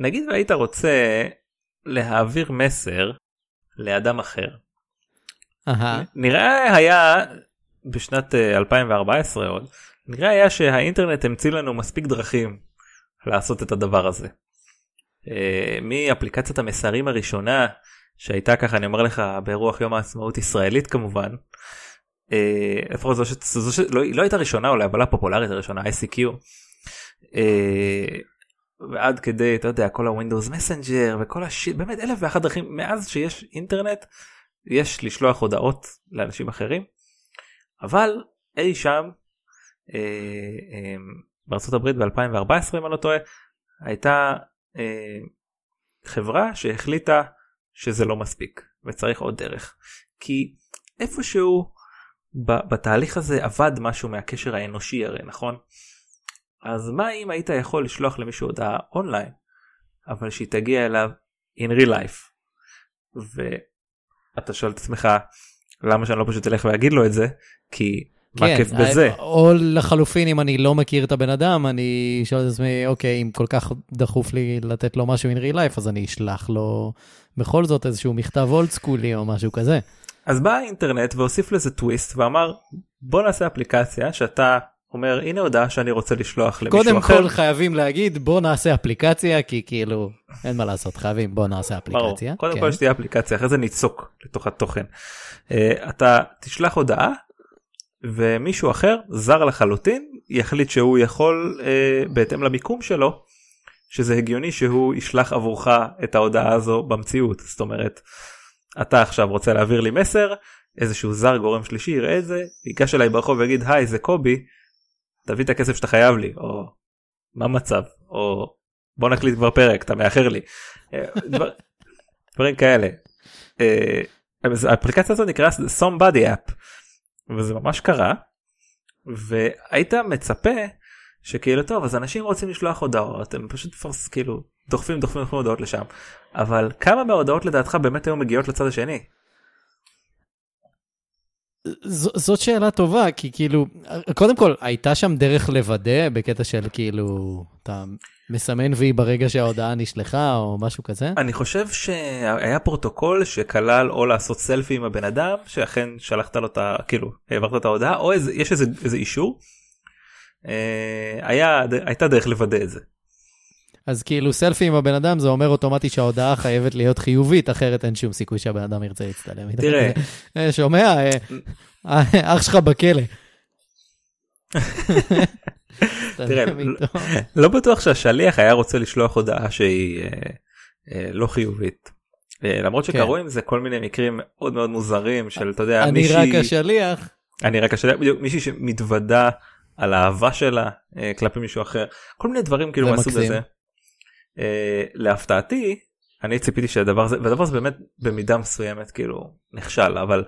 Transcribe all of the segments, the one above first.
נגיד והיית רוצה להעביר מסר לאדם אחר. אהה. נראה היה בשנת אה, 2014 עוד, נראה היה שהאינטרנט המציא לנו מספיק דרכים לעשות את הדבר הזה. אה, מאפליקציית המסרים הראשונה שהייתה ככה אני אומר לך ברוח יום העצמאות ישראלית כמובן. אה, לפחות זו, ש... זו ש... לא, לא הייתה ראשונה אולי אבל הפופולרית הראשונה ICQ. ועד כדי אתה יודע כל הווינדוס מסנג'ר וכל השיט באמת אלף ואחת דרכים מאז שיש אינטרנט יש לשלוח הודעות לאנשים אחרים. אבל אי שם אה, אה, בארצות הברית ב-2014 אם אני לא טועה הייתה אה, חברה שהחליטה שזה לא מספיק וצריך עוד דרך כי איפשהו בתהליך הזה אבד משהו מהקשר האנושי הרי נכון אז מה אם היית יכול לשלוח למישהו הודעה אונליין אבל שהיא תגיע אליו in real life? ואתה שואל את עצמך למה שאני לא פשוט אלך ואגיד לו את זה? כי מה כן, כיף בזה? או לחלופין אם אני לא מכיר את הבן אדם אני שואל את עצמי אוקיי אם כל כך דחוף לי לתת לו משהו in real life אז אני אשלח לו בכל זאת איזשהו מכתב אולד סקולי או משהו כזה. אז בא האינטרנט והוסיף לזה טוויסט ואמר בוא נעשה אפליקציה שאתה אומר הנה הודעה שאני רוצה לשלוח למישהו קודם אחר. כל חייבים להגיד בוא נעשה אפליקציה כי כאילו אין מה לעשות חייבים בוא נעשה ברור. אפליקציה. קודם כן. כל שתהיה אפליקציה אחרי זה ניצוק לתוך התוכן. אה, אתה תשלח הודעה ומישהו אחר זר לחלוטין יחליט שהוא יכול אה, בהתאם למיקום שלו שזה הגיוני שהוא ישלח עבורך את ההודעה הזו במציאות זאת אומרת אתה עכשיו רוצה להעביר לי מסר איזשהו זר גורם שלישי יראה את זה ייגש אליי ברחוב ויגיד היי זה קובי תביא את הכסף שאתה חייב לי או מה מצב או בוא נקליט כבר פרק אתה מאחר לי. אה, דבר- דברים כאלה. אה, האפליקציה הזאת נקרא somebody app וזה ממש קרה והיית מצפה שכאילו טוב אז אנשים רוצים לשלוח הודעות הם פשוט פרס כאילו דוחפים דוחפים דוחפים הודעות לשם אבל כמה מההודעות לדעתך באמת היו מגיעות לצד השני. ז- זאת שאלה טובה, כי כאילו, קודם כל, הייתה שם דרך לוודא בקטע של כאילו, אתה מסמן וי ברגע שההודעה נשלחה או משהו כזה? אני חושב שהיה פרוטוקול שכלל או לעשות סלפי עם הבן אדם שאכן שלחת לו את ה... כאילו העברת את ההודעה או איזה, יש איזה, איזה אישור. אה, היה, הייתה דרך לוודא את זה. אז כאילו, סלפי עם הבן אדם זה אומר אוטומטי שההודעה חייבת להיות חיובית, אחרת אין שום סיכוי שהבן אדם ירצה להצטלם. תראה. אה, שומע? אה, אה, אח שלך בכלא. תראה. לא בטוח שהשליח היה רוצה לשלוח הודעה שהיא לא חיובית. למרות כן. שקרו עם זה כל מיני מקרים מאוד מאוד מוזרים של אתה יודע אני מישהי רק השליח. אני רק השליח בדיוק מישהי שמתוודה על האהבה שלה כלפי מישהו אחר כל מיני דברים כאילו זה מהסוג. הזה. אה, להפתעתי אני ציפיתי שהדבר הזה והדבר הזה באמת במידה מסוימת כאילו נכשל אבל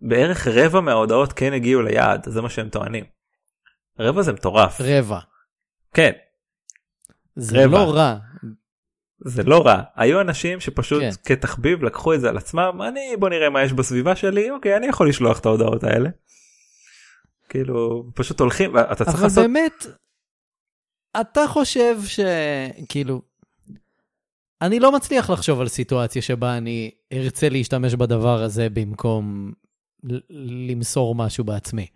בערך רבע מההודעות כן הגיעו ליעד זה מה שהם טוענים. רבע זה מטורף רבע. כן זה רבע. לא רע. זה לא רע היו אנשים שפשוט כן. כתחביב לקחו את זה על עצמם אני בוא נראה מה יש בסביבה שלי אוקיי אני יכול לשלוח את ההודעות האלה. כאילו פשוט הולכים אתה צריך אבל לעשות באמת, אתה חושב שכאילו, אני לא מצליח לחשוב על סיטואציה שבה אני ארצה להשתמש בדבר הזה במקום למסור משהו בעצמי.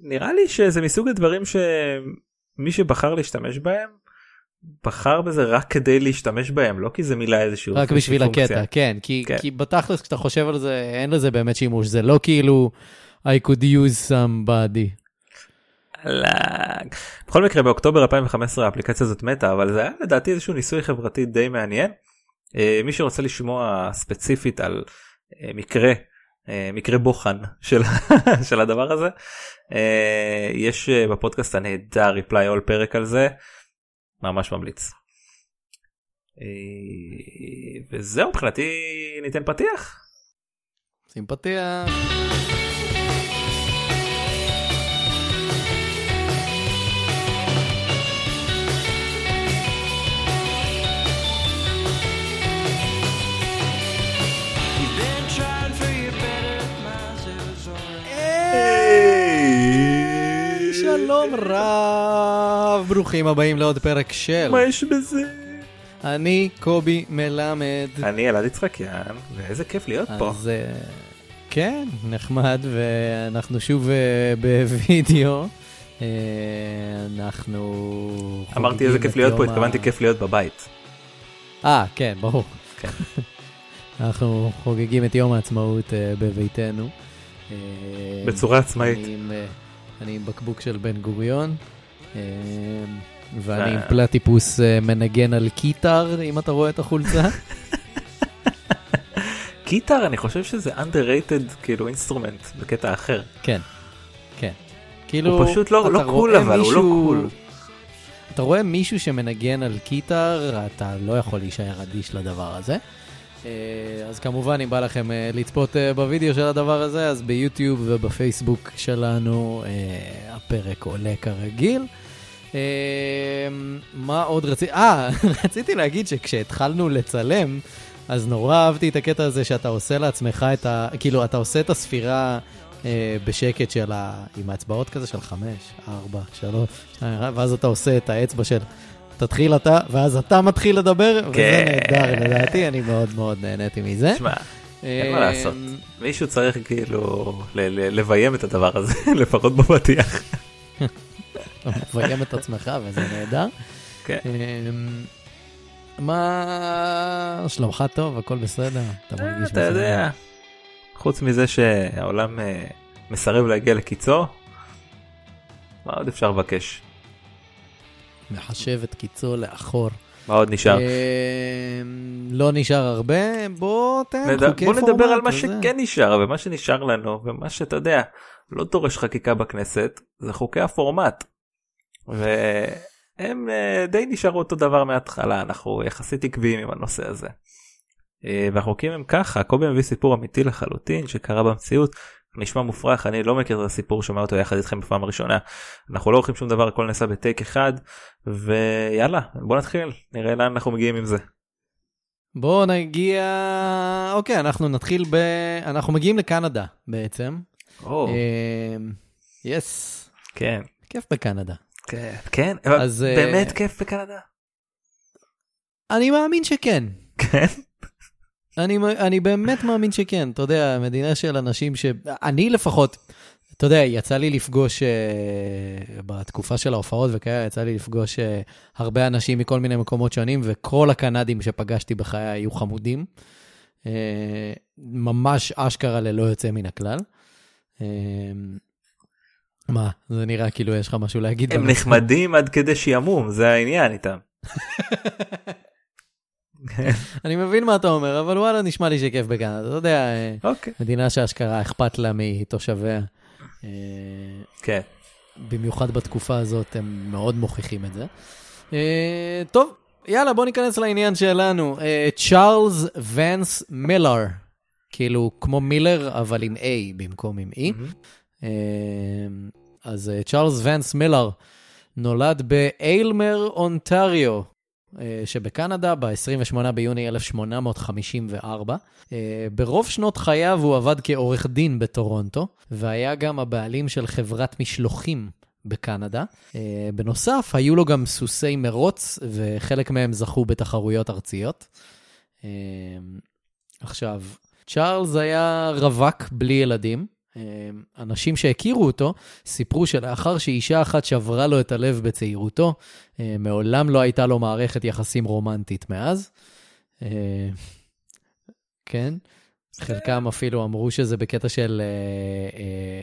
נראה לי שזה מסוג הדברים שמי שבחר להשתמש בהם בחר בזה רק כדי להשתמש בהם לא כי זה מילה איזשהו רק בשביל פונקציה. הקטע, כן, כי, כן. כי בתכלס כשאתה חושב על זה, אין לזה באמת שימוש, זה לא כאילו I could use somebody. לא. בכל מקרה באוקטובר 2015 האפליקציה הזאת מתה אבל זה היה לדעתי איזשהו ניסוי חברתי די מעניין. אה, מי שרוצה לשמוע ספציפית על אה, מקרה אה, מקרה בוחן של של הדבר הזה יש בפודקאסט הנהדר ריפליי אול פרק על זה ממש ממליץ. וזהו מבחינתי ניתן פתיח. סימפתיה. You've שלום רב, ברוכים הבאים לעוד פרק של מה יש בזה? אני קובי מלמד. אני אלעד יצחקיאן, ואיזה כיף להיות פה. אז אה, כן, נחמד, ואנחנו שוב אה, בווידאו. אה, אנחנו... אמרתי איזה כיף להיות פה, התכוונתי כיף להיות בבית. אה, כן, ברור. כן. אנחנו חוגגים את יום העצמאות בביתנו. בצורה עצמאית. אני עם, עם בקבוק של בן גוריון, אה, ואני עם אה. פלטיפוס אה, מנגן על keytar, אם אתה רואה את החולצה. keytar אני חושב שזה underrated כאילו instrument בקטע אחר. כן, כן. כאילו, הוא פשוט לא לא cool אבל, הוא לא מישהו- cool. אתה רואה מישהו שמנגן על keytar, אתה לא יכול להישאר אדיש לדבר הזה. אה, אז כמובן, אם בא לכם אה, לצפות אה, בווידאו של הדבר הזה, אז ביוטיוב ובפייסבוק שלנו הפרק עולה כרגיל. מה עוד רציתי? אה, רציתי להגיד שכשהתחלנו לצלם, אז נורא אהבתי את הקטע הזה שאתה עושה לעצמך את ה... כאילו, אתה עושה את הספירה בשקט של ה... עם האצבעות כזה של חמש, ארבע, שלוש, ואז אתה עושה את האצבע של... תתחיל אתה, ואז אתה מתחיל לדבר, וזה כן. נהדר לדעתי, אני מאוד מאוד נהניתי מזה. תשמע, אין מה אה, לעשות. מישהו צריך כאילו לביים את הדבר הזה, לפחות בפתיח. אתה מביים את עצמך וזה נהדר. כן. אמ, מה שלומך טוב, הכל בסדר? אתה מרגיש אתה בסדר? יודע, חוץ מזה שהעולם אה, מסרב להגיע לקיצו, מה עוד אפשר לבקש? מחשב את קיצו לאחור. מה עוד נשאר? אמ, לא נשאר הרבה, בוא תן נד- חוקי בוא פורמט. נדבר על מה וזה. שכן נשאר ומה שנשאר לנו ומה שאתה יודע לא דורש חקיקה בכנסת זה חוקי הפורמט. והם אה, די נשארו אותו דבר מההתחלה אנחנו יחסית עקביים עם הנושא הזה. אה, והחוקים הם ככה קובי מביא סיפור אמיתי לחלוטין שקרה במציאות נשמע מופרך אני לא מכיר את הסיפור שומע אותו יחד איתכם בפעם הראשונה אנחנו לא עורכים שום דבר הכל נעשה בטייק אחד ויאללה בוא נתחיל נראה לאן אנחנו מגיעים עם זה. בוא נגיע... אוקיי, אנחנו נתחיל ב... אנחנו מגיעים לקנדה בעצם. או, יס, כן. כיף בקנדה. כן, כן, אז, אה, באמת כיף בקנדה. אני מאמין שכן. כן. אני, אני באמת מאמין שכן, אתה יודע, מדינה של אנשים ש... אני לפחות, אתה יודע, יצא לי לפגוש, uh, בתקופה של ההופעות וכאלה, יצא לי לפגוש uh, הרבה אנשים מכל מיני מקומות שונים, וכל הקנדים שפגשתי בחיי היו חמודים. Uh, ממש אשכרה ללא יוצא מן הכלל. Uh, מה, זה נראה כאילו יש לך משהו להגיד? הם בנושא? נחמדים עד כדי שעמום, זה העניין איתם. אני מבין מה אתה אומר, אבל וואלה, נשמע לי שכיף בקנדה. אתה יודע, אה, אוקיי. מדינה שאשכרה אכפת לה מתושביה. אה, כן. במיוחד בתקופה הזאת, הם מאוד מוכיחים את זה. אה, טוב, יאללה, בוא ניכנס לעניין שלנו. צ'ארלס ונס מילר, כאילו כמו מילר, אבל עם A במקום עם E. אה, אז צ'ארלס ונס מילר נולד באיילמר, אונטריו, שבקנדה ב-28 ביוני 1854. אה, ברוב שנות חייו הוא עבד כעורך דין בטורונטו, והיה גם הבעלים של חברת משלוחים בקנדה. אה, בנוסף, היו לו גם סוסי מרוץ, וחלק מהם זכו בתחרויות ארציות. אה, עכשיו, צ'ארלס היה רווק בלי ילדים. אה, אנשים שהכירו אותו סיפרו שלאחר שאישה אחת שברה לו את הלב בצעירותו, אה, מעולם לא הייתה לו מערכת יחסים רומנטית מאז. אה, כן, חלקם אפילו אמרו שזה בקטע של... אה, אה,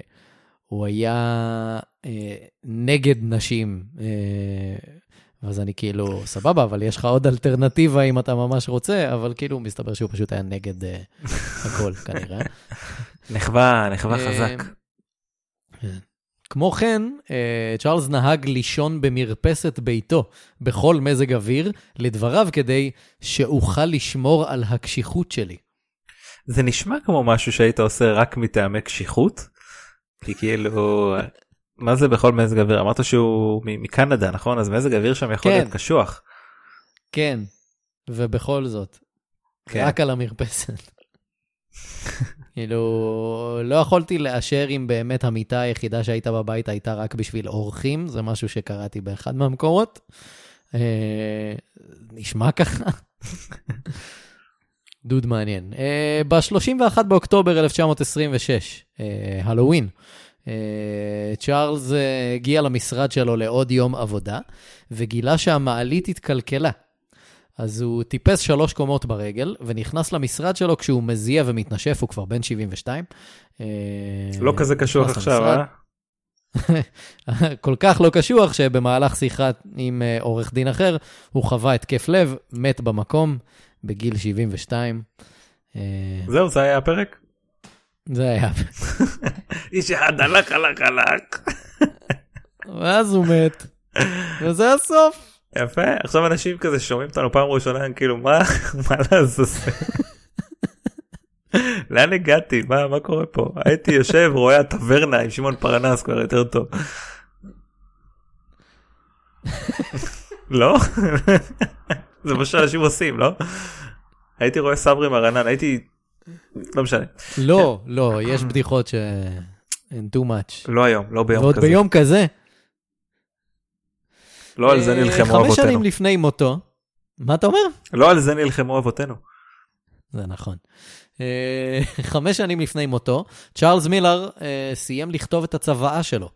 הוא היה אה, נגד נשים. אה, אז אני כאילו, סבבה, אבל יש לך עוד אלטרנטיבה אם אתה ממש רוצה, אבל כאילו, מסתבר שהוא פשוט היה נגד אה, הכל כנראה. נחווה, נחווה אה, חזק. כמו כן, אה, צ'ארלס נהג לישון במרפסת ביתו בכל מזג אוויר, לדבריו כדי שאוכל לשמור על הקשיחות שלי. זה נשמע כמו משהו שהיית עושה רק מטעמי קשיחות. כי כאילו, מה זה בכל מזג אוויר? אמרת שהוא מקנדה נכון? אז מזג אוויר שם יכול כן. להיות קשוח. כן, ובכל זאת, כן. רק על המרפסת. כאילו, לא יכולתי לאשר אם באמת המיטה היחידה שהייתה בבית הייתה רק בשביל אורחים, זה משהו שקראתי באחד מהמקומות. אה, נשמע ככה. דוד מעניין. אה, ב-31 באוקטובר 1926, אה, הלואוין, צ'ארלס אה, הגיע למשרד שלו לעוד יום עבודה, וגילה שהמעלית התקלקלה. אז הוא טיפס שלוש קומות ברגל, ונכנס למשרד שלו כשהוא מזיע ומתנשף, הוא כבר בן 72. אה, לא כזה קשוח עכשיו. אה? כל כך לא קשוח שבמהלך שיחה עם אה, עורך דין אחר, הוא חווה התקף לב, מת במקום, בגיל 72. אה, זהו, זה היה הפרק? זה היה. איש אחד הלך, הלך, הלך. ואז הוא מת, וזה הסוף. יפה, עכשיו אנשים כזה שומעים אותנו פעם ראשונה, הם כאילו, מה, מה לעזאזל? לאן הגעתי? מה, מה קורה פה? הייתי יושב, רואה הטברנה עם שמעון פרנס כבר יותר טוב. לא? זה מה שאנשים עושים, לא? הייתי רואה סברי מרנן, הייתי... לא משנה. לא, לא, יש בדיחות ש... אין too much. לא היום, לא ביום ועוד כזה. ביום כזה. לא על זה אה, נלחמו חמש אבותינו. שנים לפני מותו, מה אתה אומר? לא על זה נלחמו אבותינו. זה נכון. אה, חמש שנים לפני מותו, צ'ארלס מילר אה, סיים לכתוב את הצוואה שלו.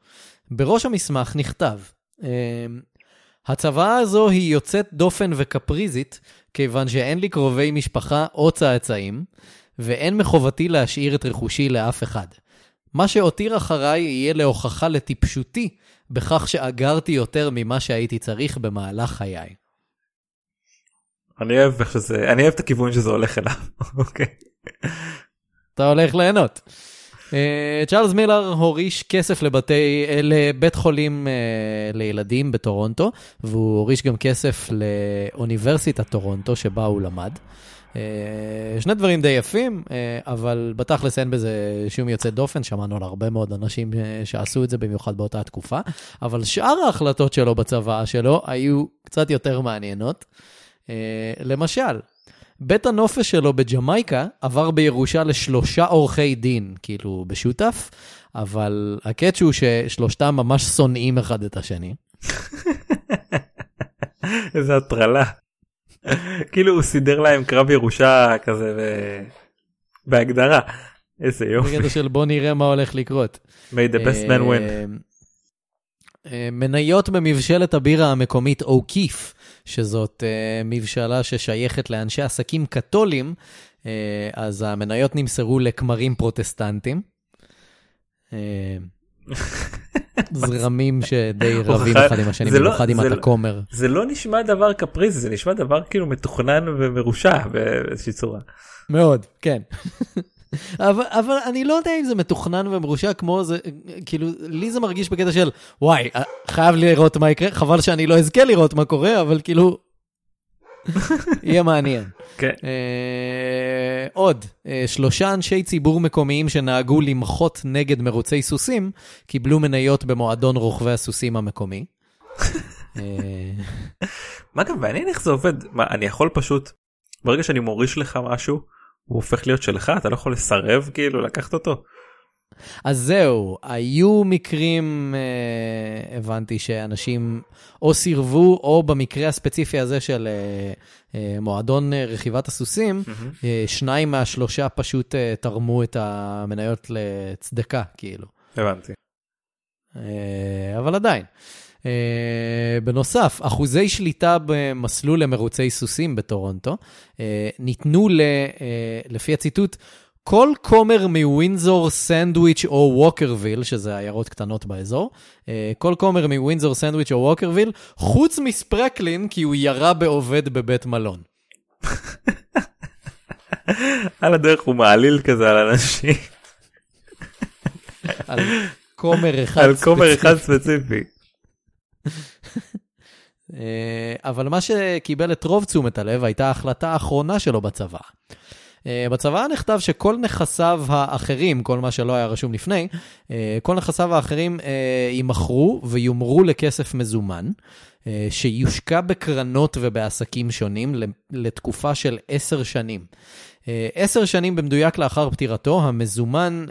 בראש המסמך נכתב, אה, הצוואה הזו היא יוצאת דופן וקפריזית, כיוון שאין לי קרובי משפחה או צאצאים, ואין מחובתי להשאיר את רכושי לאף אחד. מה שהותיר אחריי יהיה להוכחה לטיפשותי, בכך שאגרתי יותר ממה שהייתי צריך במהלך חיי. אני אוהב איך שזה, אני אוהב את הכיוון שזה הולך אליו. אוקיי. אתה הולך ליהנות. אה, צ'ארלס מילר הוריש כסף לבתי, לבית חולים אה, לילדים בטורונטו, והוא הוריש גם כסף לאוניברסיטת טורונטו שבה הוא למד. אה, שני דברים די יפים, אבל בתכלס אין בזה שום יוצא דופן, שמענו על הרבה מאוד אנשים שעשו את זה במיוחד באותה תקופה, אבל שאר ההחלטות שלו בצוואה שלו היו קצת יותר מעניינות. למשל, בית הנופש שלו בג'מייקה עבר בירושה לשלושה עורכי דין, כאילו בשותף, אבל הקטש הוא ששלושתם ממש שונאים אחד את השני. איזה הטרלה. כאילו הוא סידר להם קרב ירושה כזה ב... בהגדרה. איזה יופי. בקטע של בוא נראה מה הולך לקרות. made the best man win. אה, אה, מניות במבשלת הבירה המקומית אוקיף, שזאת אה, מבשלה ששייכת לאנשי עסקים קתולים, אה, אז המניות נמסרו לכמרים פרוטסטנטים. אה, זרמים שדי רבים הוכחה- אחד עם השני, לא- במיוחד אם אתה לא- כומר. זה לא נשמע דבר קפריזי זה נשמע דבר כאילו מתוכנן ומרושע באיזושהי צורה. מאוד, כן. אבל, אבל אני לא יודע אם זה מתוכנן ומרושע כמו זה, כאילו, לי זה מרגיש בקטע של, וואי, אה, חייב לראות מה יקרה, חבל שאני לא אזכה לראות מה קורה, אבל כאילו, יהיה מעניין. כן. אה, עוד, אה, שלושה אנשי ציבור מקומיים שנהגו למחות נגד מרוצי סוסים, קיבלו מניות במועדון רוכבי הסוסים המקומי. אה, מה גם מעניין איך זה עובד מה אני יכול פשוט ברגע שאני מוריש לך משהו הוא הופך להיות שלך אתה לא יכול לסרב כאילו לקחת אותו. אז זהו, היו מקרים, אה, הבנתי שאנשים או סירבו, או במקרה הספציפי הזה של אה, אה, מועדון אה, רכיבת הסוסים, אה, שניים מהשלושה פשוט אה, תרמו את המניות לצדקה, כאילו. הבנתי. אה, אבל עדיין. אה, בנוסף, אחוזי שליטה במסלול למרוצי סוסים בטורונטו אה, ניתנו, ל, אה, לפי הציטוט, כל כומר מווינזור, סנדוויץ' או ווקרוויל, שזה עיירות קטנות באזור, אה, כל כומר מווינזור, סנדוויץ' או ווקרוויל, חוץ מספרקלין, כי הוא ירה בעובד בבית מלון. על הדרך הוא מעליל כזה על אנשים על כומר אחד על כומר ספציפי. אחד ספציפי. אה, אבל מה שקיבל את רוב תשומת הלב הייתה ההחלטה האחרונה שלו בצבא. אה, בצוואה נכתב שכל נכסיו האחרים, כל מה שלא היה רשום לפני, אה, כל נכסיו האחרים יימכרו ויומרו לכסף מזומן, שיושקע בקרנות ובעסקים שונים לתקופה של עשר שנים. עשר שנים במדויק לאחר פטירתו, המזומן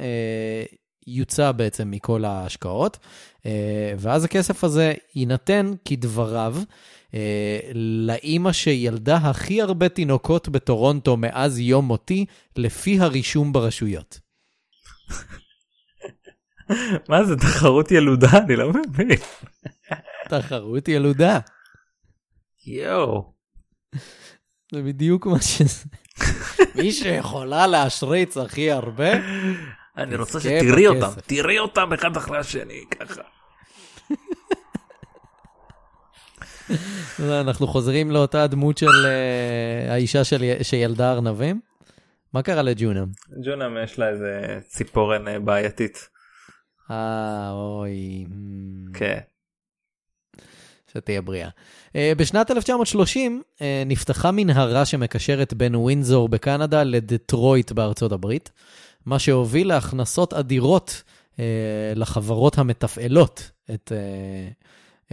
יוצא בעצם מכל ההשקעות, אה, ואז הכסף הזה יינתן כדבריו אה, לאימא שילדה הכי הרבה תינוקות בטורונטו מאז יום מותי, לפי הרישום ברשויות. מה זה תחרות ילודה? אני לא מבין. תחרות ילודה. יואו. זה בדיוק מה שזה. מי שיכולה להשריץ הכי הרבה, אני רוצה שתראי. אותם, תראי אותם אחד אחרי השני, ככה. לא, אנחנו חוזרים לאותה דמות של אה, האישה של- שילדה ארנבים. מה קרה לג'ונם? ג'ונם יש לה איזה ציפורן אה, בעייתית. אה, אוי. כן. שתהיה בריאה. אה, בשנת 1930 אה, נפתחה מנהרה שמקשרת בין ווינזור בקנדה לדטרויט בארצות הברית, מה שהוביל להכנסות אדירות אה, לחברות המתפעלות את, אה,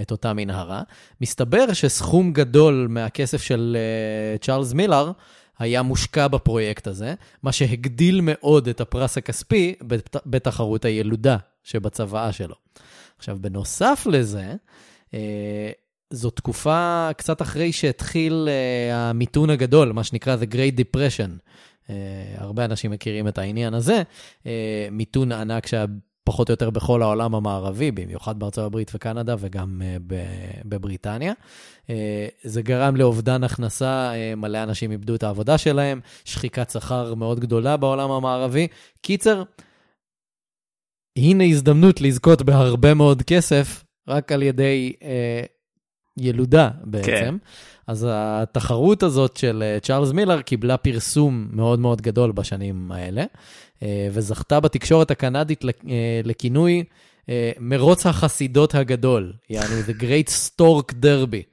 את אותה מנהרה. מסתבר שסכום גדול מהכסף של אה, צ'ארלס מילר היה מושקע בפרויקט הזה, מה שהגדיל מאוד את הפרס הכספי בת- בתחרות הילודה שבצוואה שלו. עכשיו, בנוסף לזה, אה, זו תקופה קצת אחרי שהתחיל אה, המיתון הגדול, מה שנקרא The Great Depression. אה, הרבה אנשים מכירים את העניין הזה. אה, מיתון ענק שהיה פחות או יותר בכל העולם המערבי, במיוחד בארצות הברית וקנדה וגם ב- בבריטניה. אה, זה גרם לאובדן הכנסה, אה, מלא אנשים איבדו את העבודה שלהם, שחיקת שכר מאוד גדולה בעולם המערבי. קיצר, הנה הזדמנות לזכות בהרבה מאוד כסף, רק על ידי אה, ילודה בעצם. כן. אז התחרות הזאת של אה, צ'ארלס מילר קיבלה פרסום מאוד מאוד גדול בשנים האלה, אה, וזכתה בתקשורת הקנדית אה, לכינוי מרוץ החסידות הגדול, יענו The Great Stork Derby.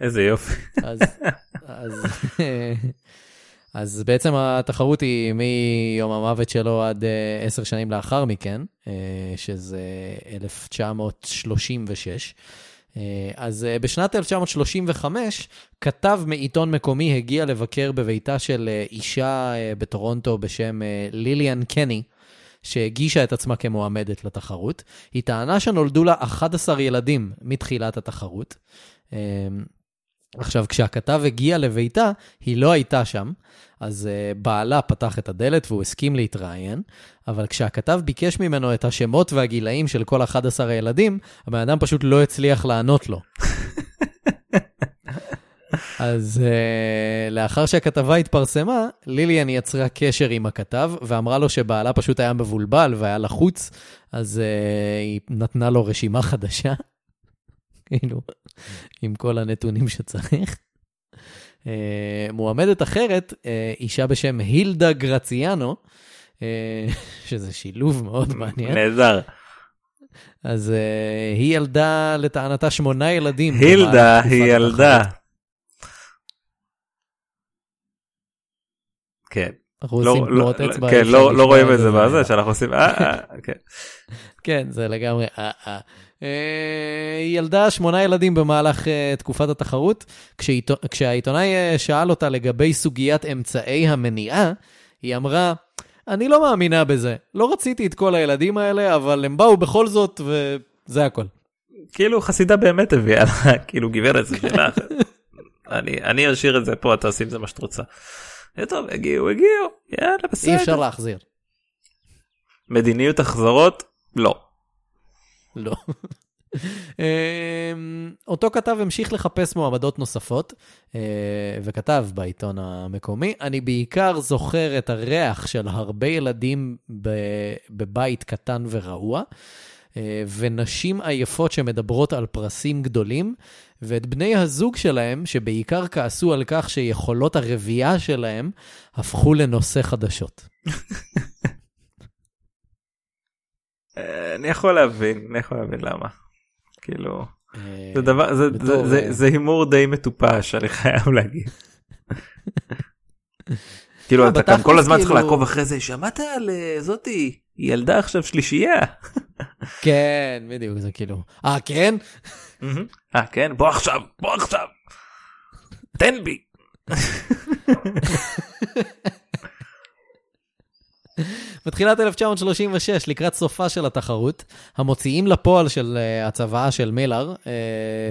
איזה יופי. אז, אז, אז בעצם התחרות היא מיום המוות שלו עד עשר שנים לאחר מכן, שזה 1936. אה, אז אה, בשנת 1935, כתב מעיתון מקומי הגיע לבקר בביתה של אה, אישה בטורונטו בשם ליליאן קני, שהגישה את עצמה כמועמדת לתחרות. היא טענה שנולדו לה 11 ילדים מתחילת התחרות. עכשיו, כשהכתב הגיע לביתה, היא לא הייתה שם, אז uh, בעלה פתח את הדלת והוא הסכים להתראיין, אבל כשהכתב ביקש ממנו את השמות והגילאים של כל 11 הילדים, הבן אדם פשוט לא הצליח לענות לו. אז uh, לאחר שהכתבה התפרסמה, ליליאן יצרה קשר עם הכתב ואמרה לו שבעלה פשוט היה מבולבל והיה לחוץ, אז uh, היא נתנה לו רשימה חדשה, כאילו, עם כל הנתונים שצריך. אה, מועמדת אחרת, אה, אישה בשם הילדה גרציאנו, אה, שזה שילוב מאוד מעניין. נהדר. אז אה, היא ילדה לטענתה שמונה ילדים. הילדה היא ילדה. כן. אנחנו לא, עושים לא, תנועות לא, אצבע. כן, לא, לא רואים את זה. בזה שאנחנו עושים כן. כן, זה לגמרי היא ילדה שמונה ילדים במהלך אה, תקופת התחרות. כשהעיתונאי אה, שאל אותה לגבי סוגיית אמצעי המניעה, היא אמרה, אני לא מאמינה בזה. לא רציתי את כל הילדים האלה, אבל הם באו בכל זאת, וזה הכל. כאילו חסידה באמת הביאה לה כאילו גברת זה שלך. אני אני אשאיר את זה פה את תעשי עם זה מה שאת רוצה. אה, טוב הגיעו הגיעו יאללה אי אפשר בסדר. להחזיר. מדיניות החזרות לא. לא. אמ, אותו כתב המשיך לחפש מועמדות נוספות, אה, וכתב בעיתון המקומי, אני בעיקר זוכר את הריח של הרבה ילדים בבית קטן ורעוע, אה, ונשים עייפות שמדברות על פרסים גדולים, ואת בני הזוג שלהם, שבעיקר כעסו על כך שיכולות הרבייה שלהם הפכו לנושא חדשות. אה, אני יכול להבין אני יכול להבין למה. כאילו אה, זה דבר זה- בתור, זה- זה אה, זה הימור די מטופש אני חייב להגיד. כאילו לא, אתה גם כל הזמן צריך כאילו- לעקוב אחרי זה שמעת על אה, זאתי ילדה עכשיו שלישייה. כן, בדיוק, זה כאילו, אה, כן? אה כן בוא עכשיו בוא עכשיו. תן בי. בתחילת 1936, לקראת סופה של התחרות, המוציאים לפועל של uh, הצוואה של מילר uh,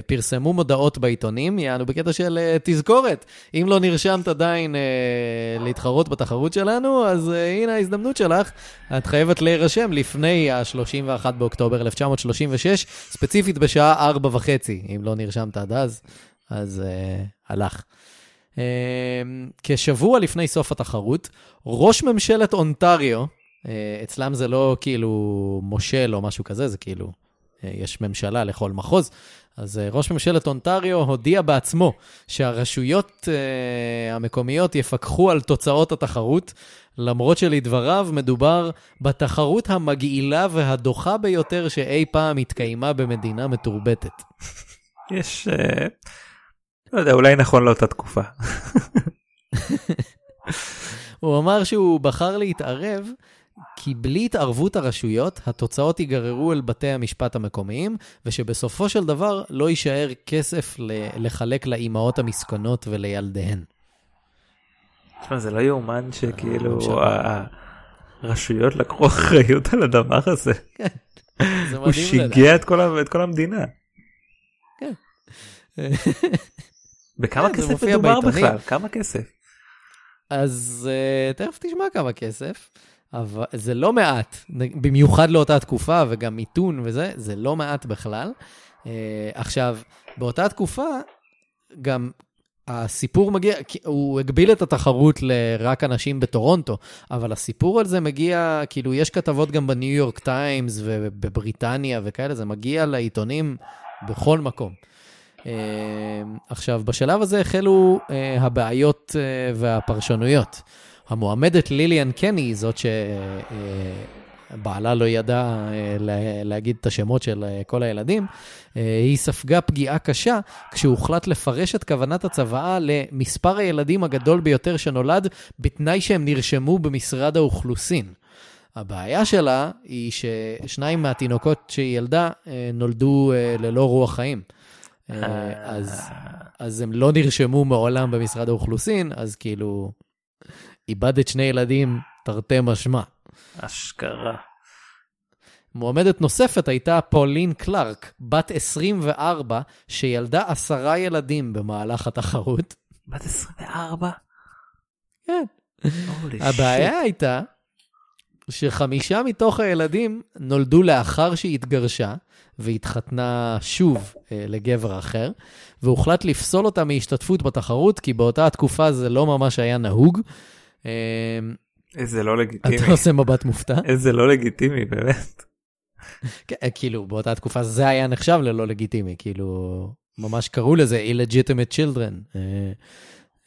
פרסמו מודעות בעיתונים, יענו בקטע של uh, תזכורת. אם לא נרשמת עדיין uh, להתחרות בתחרות שלנו, אז uh, הנה ההזדמנות שלך. את חייבת להירשם לפני ה-31 באוקטובר 1936, ספציפית בשעה 4 וחצי. אם לא נרשמת עד אז, אז uh, הלך. Uh, כשבוע לפני סוף התחרות, ראש ממשלת אונטריו, uh, אצלם זה לא כאילו מושל או משהו כזה, זה כאילו, uh, יש ממשלה לכל מחוז, אז uh, ראש ממשלת אונטריו הודיע בעצמו שהרשויות המקומיות יפקחו על תוצאות התחרות, למרות שלדבריו מדובר בתחרות המגעילה והדוחה ביותר שאי פעם התקיימה במדינה מתורבתת. יש אה, לא יודע אולי נכון לאותה תקופה. הוא אמר שהוא בחר להתערב, כי בלי התערבות הרשויות, התוצאות ייגררו אל בתי המשפט המקומיים, ושבסופו של דבר לא יישאר כסף לחלק לאימהות המסכנות ולילדיהן. תשמע, זה לא יאומן שכאילו הממשלה. הרשויות לקחו אחריות על הדבר הזה. זה הוא. שיגע את כל ה- את כל המדינה. בכמה כן, כסף מדובר בעיתונים. בכלל? כמה כסף? אז uh, תכף תשמע כמה כסף, אבל זה לא מעט, במיוחד לאותה תקופה, וגם מיתון וזה, זה לא מעט בכלל. Uh, עכשיו, באותה תקופה, גם הסיפור מגיע, הוא הגביל את התחרות לרק אנשים בטורונטו, אבל הסיפור על זה מגיע, כאילו, יש כתבות גם בניו יורק טיימס ובבריטניה וכאלה, זה מגיע לעיתונים בכל מקום. Uh, עכשיו, בשלב הזה החלו uh, הבעיות uh, והפרשנויות. המועמדת ליליאן קני, זאת שבעלה לא ידע לה- להגיד את השמות של כל הילדים, היא ספגה פגיעה קשה כשהוחלט לפרש את כוונת הצוואה למספר הילדים הגדול ביותר שנולד, בתנאי שהם נרשמו במשרד האוכלוסין. הבעיה שלה היא ששניים מהתינוקות שהיא ילדה אה, נולדו אה, ללא רוח חיים. אה, אז, אז הם לא נרשמו מעולם במשרד האוכלוסין, אז כאילו, איבדת שני ילדים, תרתי משמע. אשכרה. מועמדת נוספת הייתה פולין קלארק, בת 24, שילדה עשרה ילדים במהלך התחרות. בת 24? כן. הבעיה. הייתה שחמישה מתוך הילדים נולדו לאחר שהיא התגרשה והתחתנה שוב אה, לגבר אחר, והוחלט לפסול אותה מהשתתפות בתחרות, כי באותה התקופה זה לא ממש היה נהוג. אה, איזה לא לגיטימי. אתה עושה מבט מופתע? איזה לא לגיטימי באמת. כן, אה, כאילו, באותה תקופה זה היה נחשב ללא לגיטימי, כאילו, ממש קראו לזה illegitimate children.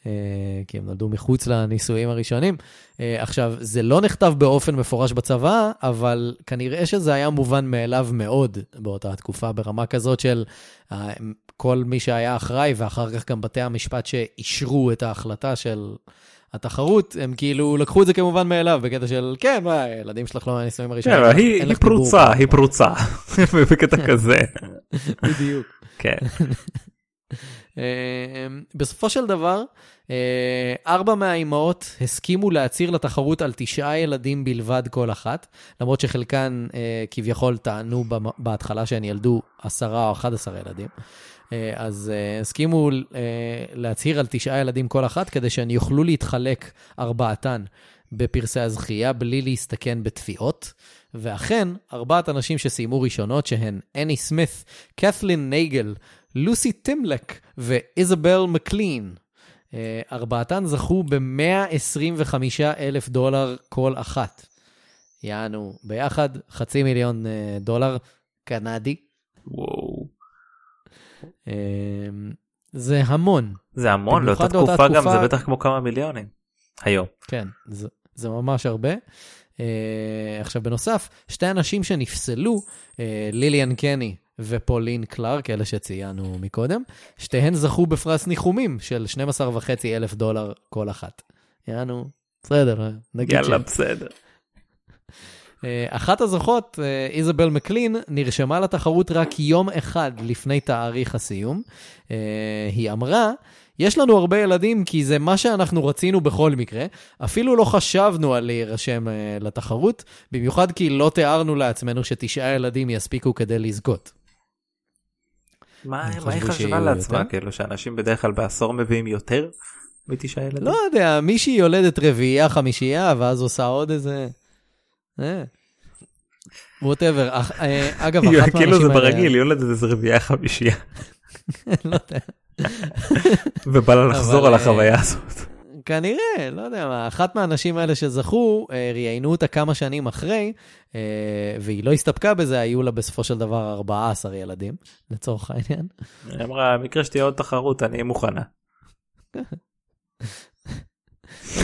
אה, כי הם נולדו מחוץ לנישואים הראשונים. אה, עכשיו, זה לא נכתב באופן מפורש בצבא, אבל כנראה שזה היה מובן מאליו מאוד באותה תקופה, ברמה כזאת של אה, כל מי שהיה אחראי, ואחר כך גם בתי המשפט שאישרו את ההחלטה של התחרות, הם כאילו לקחו את זה כמובן מאליו, בקטע של, כן, מה, הילדים שלך לא מהנישואים כן, הראשונים. אבל היא אין היא לך דיבור." פרוצה, היא פרוצה. בקטע כזה. בדיוק. כן. בסופו של דבר, ארבע מהאימהות הסכימו להצהיר לתחרות על תשעה ילדים בלבד כל אחת, למרות שחלקן אה, כביכול טענו בהתחלה שהן ילדו עשרה או אחד עשר ילדים. אה, אז אה, הסכימו אה, להצהיר על תשעה ילדים כל אחת, כדי שהן יוכלו להתחלק ארבעתן בפרסי הזכייה בלי להסתכן בתביעות. ואכן, ארבעת הנשים שסיימו ראשונות, שהן אני סמית, קת'לין נייגל, לוסי טימלק ואיזבל מקלין. אה, ארבעתן זכו ב-125 אלף דולר כל אחת. יענו, ביחד חצי מיליון אה, דולר קנדי. וואו. אה, זה המון. זה המון לאותה במיוחד לאותה תקופה גם תקופה- זה בטח כמו כמה מיליונים. היום. כן, זה, זה ממש הרבה. Uh, עכשיו, בנוסף, שתי אנשים שנפסלו, uh, ליליאן קני ופולין קלארק, אלה שציינו מקודם, שתיהן זכו בפרס ניחומים של 12.5 אלף דולר כל אחת. יענו, בסדר, נגיד יאללה ש... בסדר. אה, אחת הזוכות, אה, איזבל מקלין, נרשמה לתחרות רק יום אחד לפני תאריך הסיום. אה, היא אמרה, יש לנו הרבה ילדים כי זה מה שאנחנו רצינו בכל מקרה. אפילו לא חשבנו על להירשם לתחרות, במיוחד כי לא תיארנו לעצמנו שתשעה ילדים יספיקו כדי לזכות. מה היא חשבה לעצמה? כאילו שאנשים בדרך כלל בעשור מביאים יותר מתשעה ילדים? לא יודע, מישהי יולדת רביעייה, חמישייה, ואז עושה עוד איזה... ווטאבר. אגב, אחת מהאנשים האלה... כאילו זה ברגיל, יולדת איזה רביעייה חמישייה, לא יודע. ובא לה לחזור על אה, החוויה הזאת. כנראה, לא יודע מה, אחת מהאנשים האלה שזכו, אה, ראיינו אותה כמה שנים אחרי, אה, והיא לא הסתפקה בזה, היו לה בסופו של דבר 14 ילדים, לצורך העניין. היא אמרה, במקרה שתהיה עוד תחרות, אני אהיה מוכנה.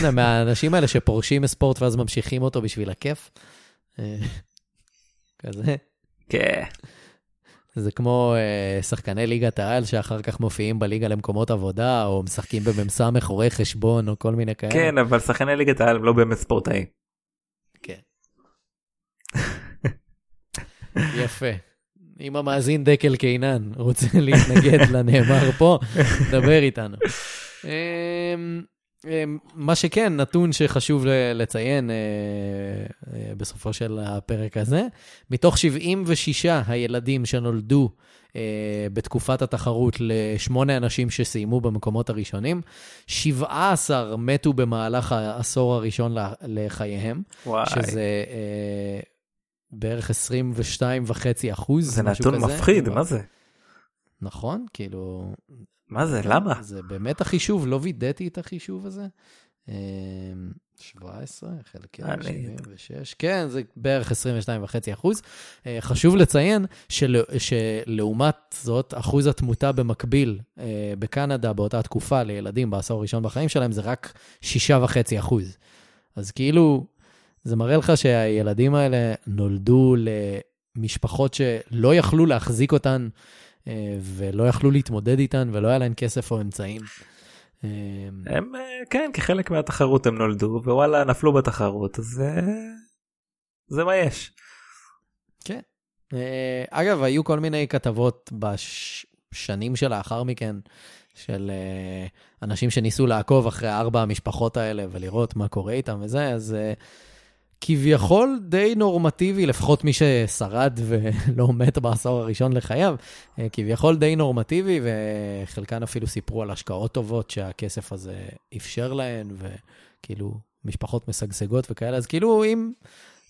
לא מהאנשים האלה שפורשים מספורט ואז ממשיכים אותו בשביל הכיף. אה, כזה. כן. זה כמו אה, שחקני ליגת העל שאחר כך מופיעים בליגה למקומות עבודה, או משחקים במ"ס רואי חשבון, או כל מיני כאלה. כן, אבל שחקני ליגת העל הם לא באמת ספורטאים. כן. יפה. אם המאזין דקל קינן רוצה להתנגד לנאמר פה, דבר איתנו. אמ, מה שכן, נתון שחשוב לציין אה, אה, בסופו של הפרק הזה, מתוך 76 הילדים שנולדו אה, בתקופת התחרות לשמונה אנשים שסיימו במקומות הראשונים, 17 מתו במהלך העשור הראשון לחייהם. וואי, שזה בערך 22 וחצי אחוז. זה נתון כזה. מפחיד, מה זה? נכון, כאילו, מה זה, למה? זה באמת החישוב, לא וידאתי את החישוב הזה. אה, 17 חלקי אני- 76, כן, זה בערך 22 וחצי אחוז. אה, חשוב לציין של, שלעומת זאת, אחוז התמותה במקביל אה, בקנדה באותה תקופה לילדים בעשור הראשון בחיים שלהם זה רק 6.5 אחוז. אז כאילו, זה מראה לך שהילדים האלה נולדו למשפחות שלא יכלו להחזיק אותן אה, ולא יכלו להתמודד איתן ולא היה להן כסף או אמצעים. אה, הם, אה, כן, כחלק מהתחרות הם נולדו, ווואלה, נפלו בתחרות, אז אה, זה מה יש. כן. אה, אגב, היו כל מיני כתבות בשנים שלאחר מכן, של אה, אנשים שניסו לעקוב אחרי ארבע המשפחות האלה ולראות מה קורה איתם וזה, אז אה, כביכול די נורמטיבי, לפחות מי ששרד ולא מת בעשור הראשון לחייו, אה, כביכול די נורמטיבי, וחלקן אפילו סיפרו על השקעות טובות שהכסף הזה אפשר להן, וכאילו משפחות משגשגות וכאלה, אז כאילו אם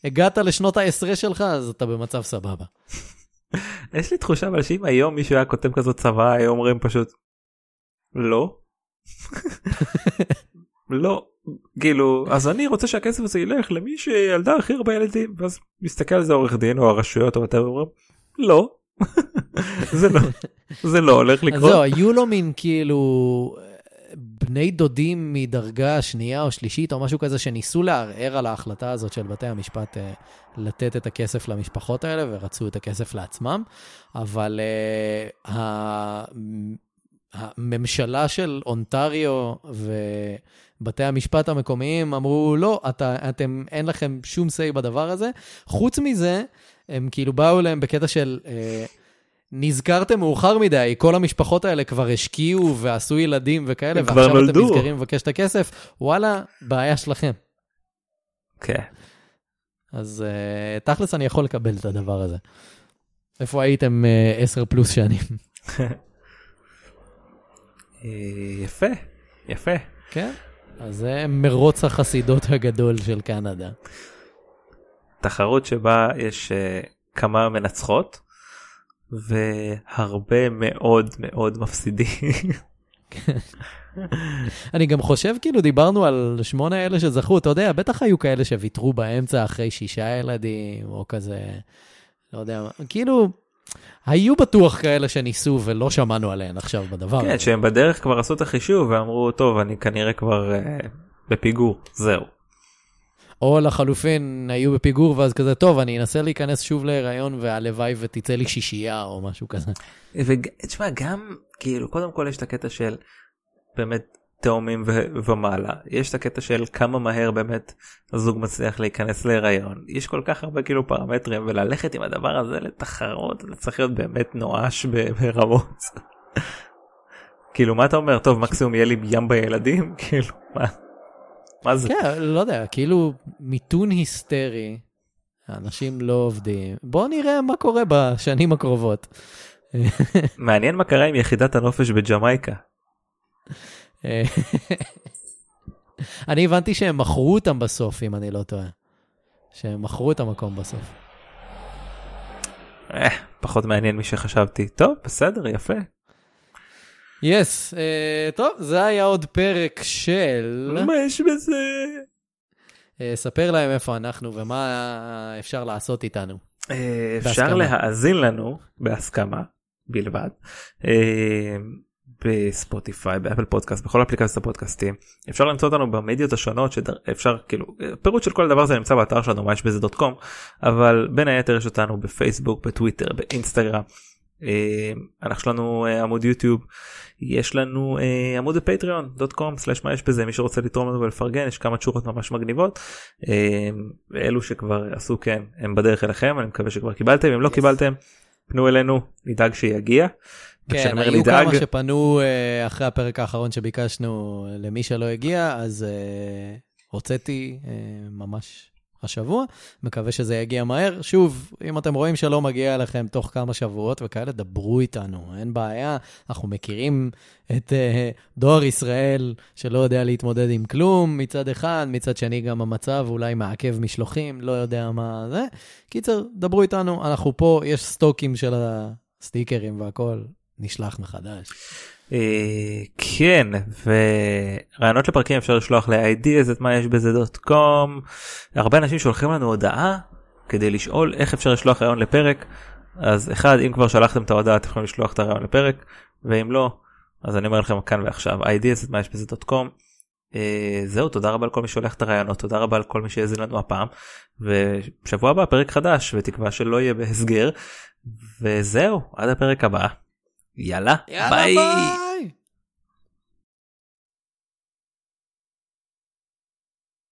הגעת לשנות העשרה שלך, אז אתה במצב סבבה. יש לי תחושה אבל שאם היום מישהו היה כותב כזאת צבא, היו אומרים פשוט, לא. לא. כאילו, אז אני רוצה שהכסף הזה ילך למי שילדה הכי הרבה ילדים, ואז מסתכל על זה עורך דין או הרשויות או whatever, אומרים, לא. זה לא, זה לא הולך אז לקרות. זהו, היו לו מין כאילו בני דודים מדרגה שנייה או שלישית או משהו כזה שניסו לערער על ההחלטה הזאת של בתי המשפט אה, לתת את הכסף למשפחות האלה ורצו את הכסף לעצמם, אבל uh. הממשלה של אונטריו ובתי המשפט המקומיים אמרו, לא, אתה, אתם, אין לכם שום say בדבר הזה. חוץ מזה, הם כאילו באו אליהם בקטע של, אה, נזכרתם מאוחר מדי, כל המשפחות האלה כבר השקיעו ועשו ילדים וכאלה, ועכשיו אתם נולדו. נזכרים לבקש את הכסף, וואלה, בעיה שלכם. כן. אז אה, תכלס אני יכול לקבל את הדבר הזה. איפה הייתם 10 פלוס שנים? אה, יפה, יפה. כן? אז זה מרוץ החסידות הגדול של קנדה. תחרות שבה יש uh, כמה מנצחות והרבה מאוד מאוד מפסידים. אני גם חושב, כאילו, דיברנו על שמונה אלה שזכו, אתה יודע, בטח היו כאלה שוויתרו באמצע אחרי שישה ילדים, או כזה, לא יודע, כאילו, היו בטוח כאלה שניסו ולא שמענו עליהן עכשיו בדבר כן. שהם בדרך כבר עשו את החישוב ואמרו טוב אני כנראה כבר uh, בפיגור זהו. או לחלופין, היו בפיגור, ואז כזה, טוב, אני אנסה להיכנס שוב להיריון, והלוואי ותצא לי שישייה, או משהו כזה. ותשמע גם כאילו קודם כל יש את הקטע של באמת תאומים ו- ומעלה יש את הקטע של כמה מהר באמת הזוג מצליח להיכנס להיריון יש כל כך הרבה כאילו פרמטרים וללכת עם הדבר הזה לתחרות זה צריך להיות באמת נואש ברמות. כאילו מה אתה אומר טוב מקסימום יהיה לי ים בילדים כאילו מה. מה זה כן, לא יודע, כאילו מיתון היסטרי, אנשים לא עובדים. בוא נראה מה קורה בשנים הקרובות. מעניין מה קרה עם יחידת הנופש בג'מייקה. אה, אני הבנתי שהם מכרו אותם בסוף, אם אני לא טועה. שהם מכרו את המקום בסוף. אה, פחות מעניין משחשבתי טוב בסדר יפה. יס, yes, uh, טוב, זה היה עוד פרק של... מה יש בזה? Uh, ספר להם איפה אנחנו ומה אפשר לעשות איתנו. אה, אפשר. להאזין לנו בהסכמה בלבד אה, בספוטיפיי באפל פודקאסט בכל אפליקציות הפודקאסטים אפשר למצוא אותנו במדיות השונות שאפשר כאילו פירוט של כל הדבר הזה נמצא באתר שלנו מה יש בזה דוט קום אבל בין היתר יש אותנו בפייסבוק בטוויטר באינסטגרם. אה, אנחנו יש לנו אה, עמוד יוטיוב יש לנו אה, עמוד בפטריון דוט קום סלש מה יש בזה מי שרוצה לתרום לנו ולפרגן יש כמה תשורות ממש מגניבות. אלו שכבר עשו כן הם בדרך אליכם אני מקווה שכבר קיבלתם אם לא Yes. קיבלתם פנו אלינו נדאג שיגיע. כן, היו נדאג, כמה שפנו uh, אחרי הפרק האחרון שביקשנו אה, למי שלא הגיע, אז uh, הוצאתי uh, ממש השבוע, מקווה שזה יגיע מהר. שוב, אם אתם רואים שלא מגיע אליכם תוך כמה שבועות וכאלה, דברו איתנו, אין בעיה. אנחנו מכירים את uh, דואר ישראל שלא יודע להתמודד עם כלום מצד אחד, מצד שני גם המצב אולי מעכב משלוחים, לא יודע מה זה. קיצר, דברו איתנו, אנחנו פה, יש סטוקים של הסטיקרים והכל, נשלח מחדש. אה, כן ורעיונות לפרקים אפשר לשלוח ל-ideas את מה יש בזה דוט קום הרבה אנשים שולחים לנו הודעה כדי לשאול איך אפשר לשלוח רעיון לפרק אז אחד אם כבר שלחתם את ההודעה אתם יכולים לשלוח את הרעיון לפרק ואם לא אז אני אומר לכם כאן ועכשיו ideas את מה יש בזה דוט קום. זהו תודה רבה לכל מי שהולך את הרעיונות תודה רבה לכל מי שהאזין לנו הפעם ושבוע הבא פרק חדש ותקווה שלא יהיה בהסגר וזהו עד הפרק הבא יאללה, יאללה, ביי. ביי.